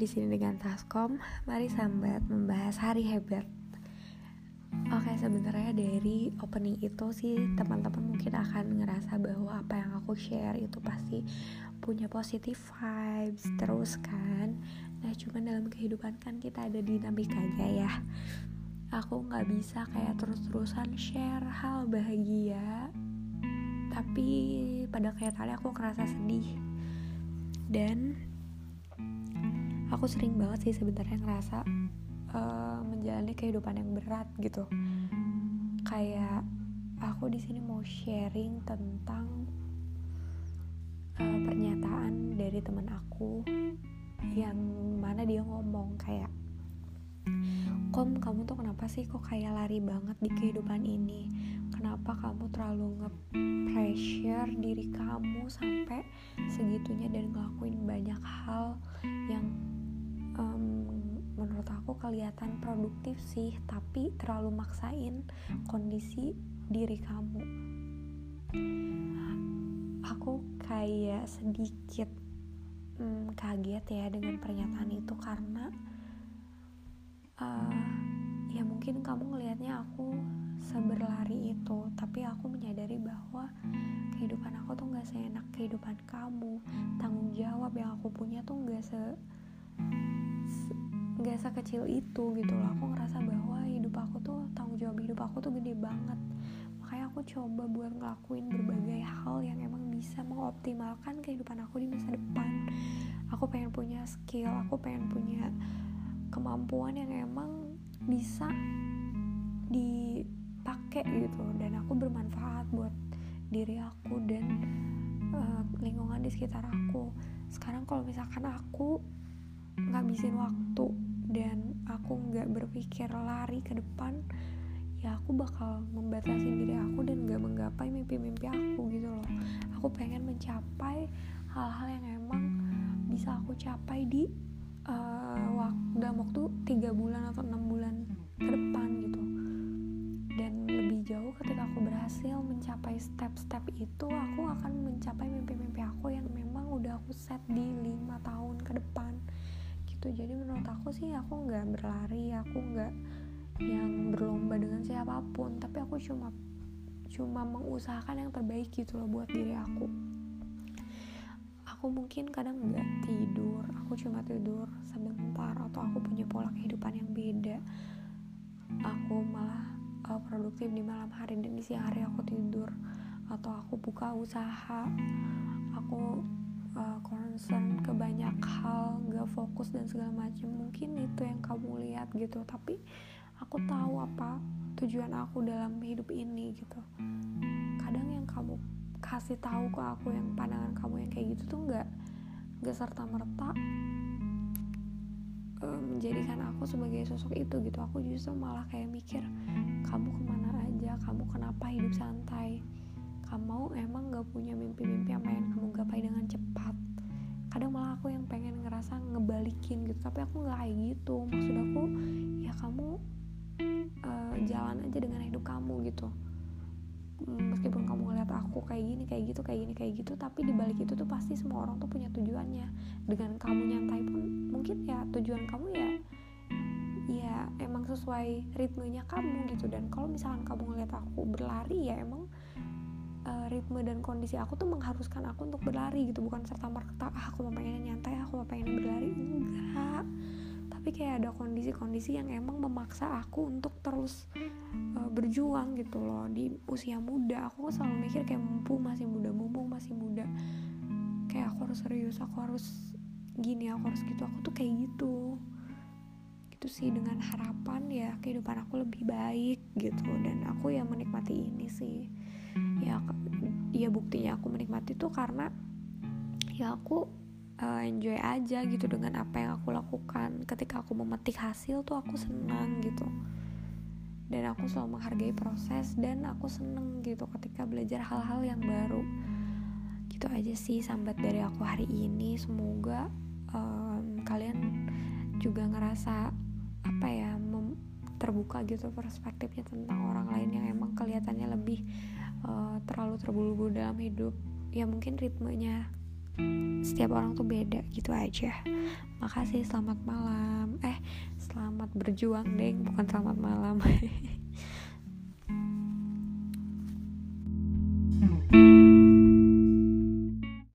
di sini dengan Taskom. Mari sambat membahas hari hebat. Oke, sebenarnya dari opening itu sih teman-teman mungkin akan ngerasa bahwa apa yang aku share itu pasti punya positive vibes terus kan. Nah, cuman dalam kehidupan kan kita ada dinamikanya ya. Aku nggak bisa kayak terus-terusan share hal bahagia, tapi pada kenyataannya aku ngerasa sedih. Dan aku sering banget sih sebenarnya ngerasa uh, menjalani kehidupan yang berat gitu. Kayak aku di sini mau sharing tentang uh, pernyataan dari teman aku yang mana dia ngomong kayak Kom kamu tuh kenapa sih kok kayak lari banget di kehidupan ini? Kenapa kamu terlalu nge-pressure diri kamu sampai segitunya dan ngelakuin banyak hal yang menurut aku kelihatan produktif sih tapi terlalu maksain kondisi diri kamu. Aku kayak sedikit um, kaget ya dengan pernyataan itu karena uh, ya mungkin kamu ngelihatnya aku seberlari itu tapi aku menyadari bahwa kehidupan aku tuh gak seenak kehidupan kamu. Tanggung jawab yang aku punya tuh gak se nggak sekecil itu gitu loh. Aku ngerasa bahwa hidup aku tuh tanggung jawab hidup aku tuh gede banget. Makanya aku coba buat ngelakuin berbagai hal yang emang bisa mengoptimalkan kehidupan aku di masa depan. Aku pengen punya skill aku pengen punya kemampuan yang emang bisa dipakai gitu. Dan aku bermanfaat buat diri aku dan uh, lingkungan di sekitar aku. Sekarang kalau misalkan aku ngabisin waktu dan aku nggak berpikir lari ke depan ya aku bakal membatasi diri aku dan gak menggapai mimpi-mimpi aku gitu loh. Aku pengen mencapai hal-hal yang emang bisa aku capai di uh, waktu dalam waktu tiga bulan atau enam bulan ke depan gitu. Dan lebih jauh ketika aku berhasil mencapai step-step itu aku akan mencapai mimpi-mimpi aku yang memang udah aku set di lima tahun ke depan gitu. Jadi menurut aku sih aku nggak berlari aku nggak yang berlomba dengan siapa pun. Tapi aku cuma cuma mengusahakan yang terbaik gitu loh buat diri aku. Aku mungkin kadang nggak tidur aku cuma tidur sebentar atau aku punya pola kehidupan yang beda. Aku malah uh, produktif di malam hari dan di siang hari aku tidur atau aku buka usaha. Aku uh, concern ke banyak hal gak fokus dan segala macam mungkin itu yang kamu lihat gitu. Tapi aku tahu apa tujuan aku dalam hidup ini gitu. Kadang yang kamu kasih tahu ke aku yang pandangan kamu yang kayak gitu tuh nggak nggak serta merta uh, menjadikan aku sebagai sosok itu gitu. Aku justru malah kayak mikir kamu ke mana aja? Kamu kenapa hidup santai kamu emang gak punya mimpi-mimpi yang pengen kamu gapai dengan cepat. Kadang malah aku yang pengen ngerasa ngebalikin gitu tapi aku nggak kayak gitu. Maksud aku ya kamu uh, jalan aja dengan hidup kamu gitu. Meskipun kamu ngeliat aku kayak gini kayak gitu kayak gini kayak gitu tapi di balik itu tuh pasti semua orang tuh punya tujuannya. Dengan kamu nyantai pun mungkin ya tujuan kamu ya ya emang sesuai ritmenya kamu gitu. Dan kalau misalkan kamu ngeliat aku berlari ya emang uh, ritme dan kondisi aku tuh mengharuskan aku untuk berlari gitu. Bukan serta merta ah aku mau pengen nyantai aku mau pengen berlari. Enggak. Tapi kayak ada kondisi-kondisi yang emang memaksa aku untuk terus uh, berjuang gitu loh. Di usia muda aku selalu mikir kayak mumpung masih muda mumpung masih muda kayak aku harus serius aku harus gini aku harus gitu. Aku tuh kayak gitu. Gitu sih dengan harapan ya kehidupan aku lebih baik gitu. Dan aku ya menikmati ini sih ya ya buktinya aku menikmati tuh karena ya aku uh, enjoy aja gitu dengan apa yang aku lakukan. Ketika aku memetik hasil tuh aku senang gitu. Dan aku selalu menghargai proses dan aku seneng gitu ketika belajar hal-hal yang baru. Gitu aja sih sambat dari aku hari ini. Semoga um, kalian juga ngerasa apa ya terbuka gitu perspektifnya tentang orang lain yang emang kelihatannya lebih terlalu terburu-buru dalam hidup ya mungkin ritmenya setiap orang tuh beda gitu aja. Makasih selamat malam. Eh selamat berjuang deng. Bukan selamat malam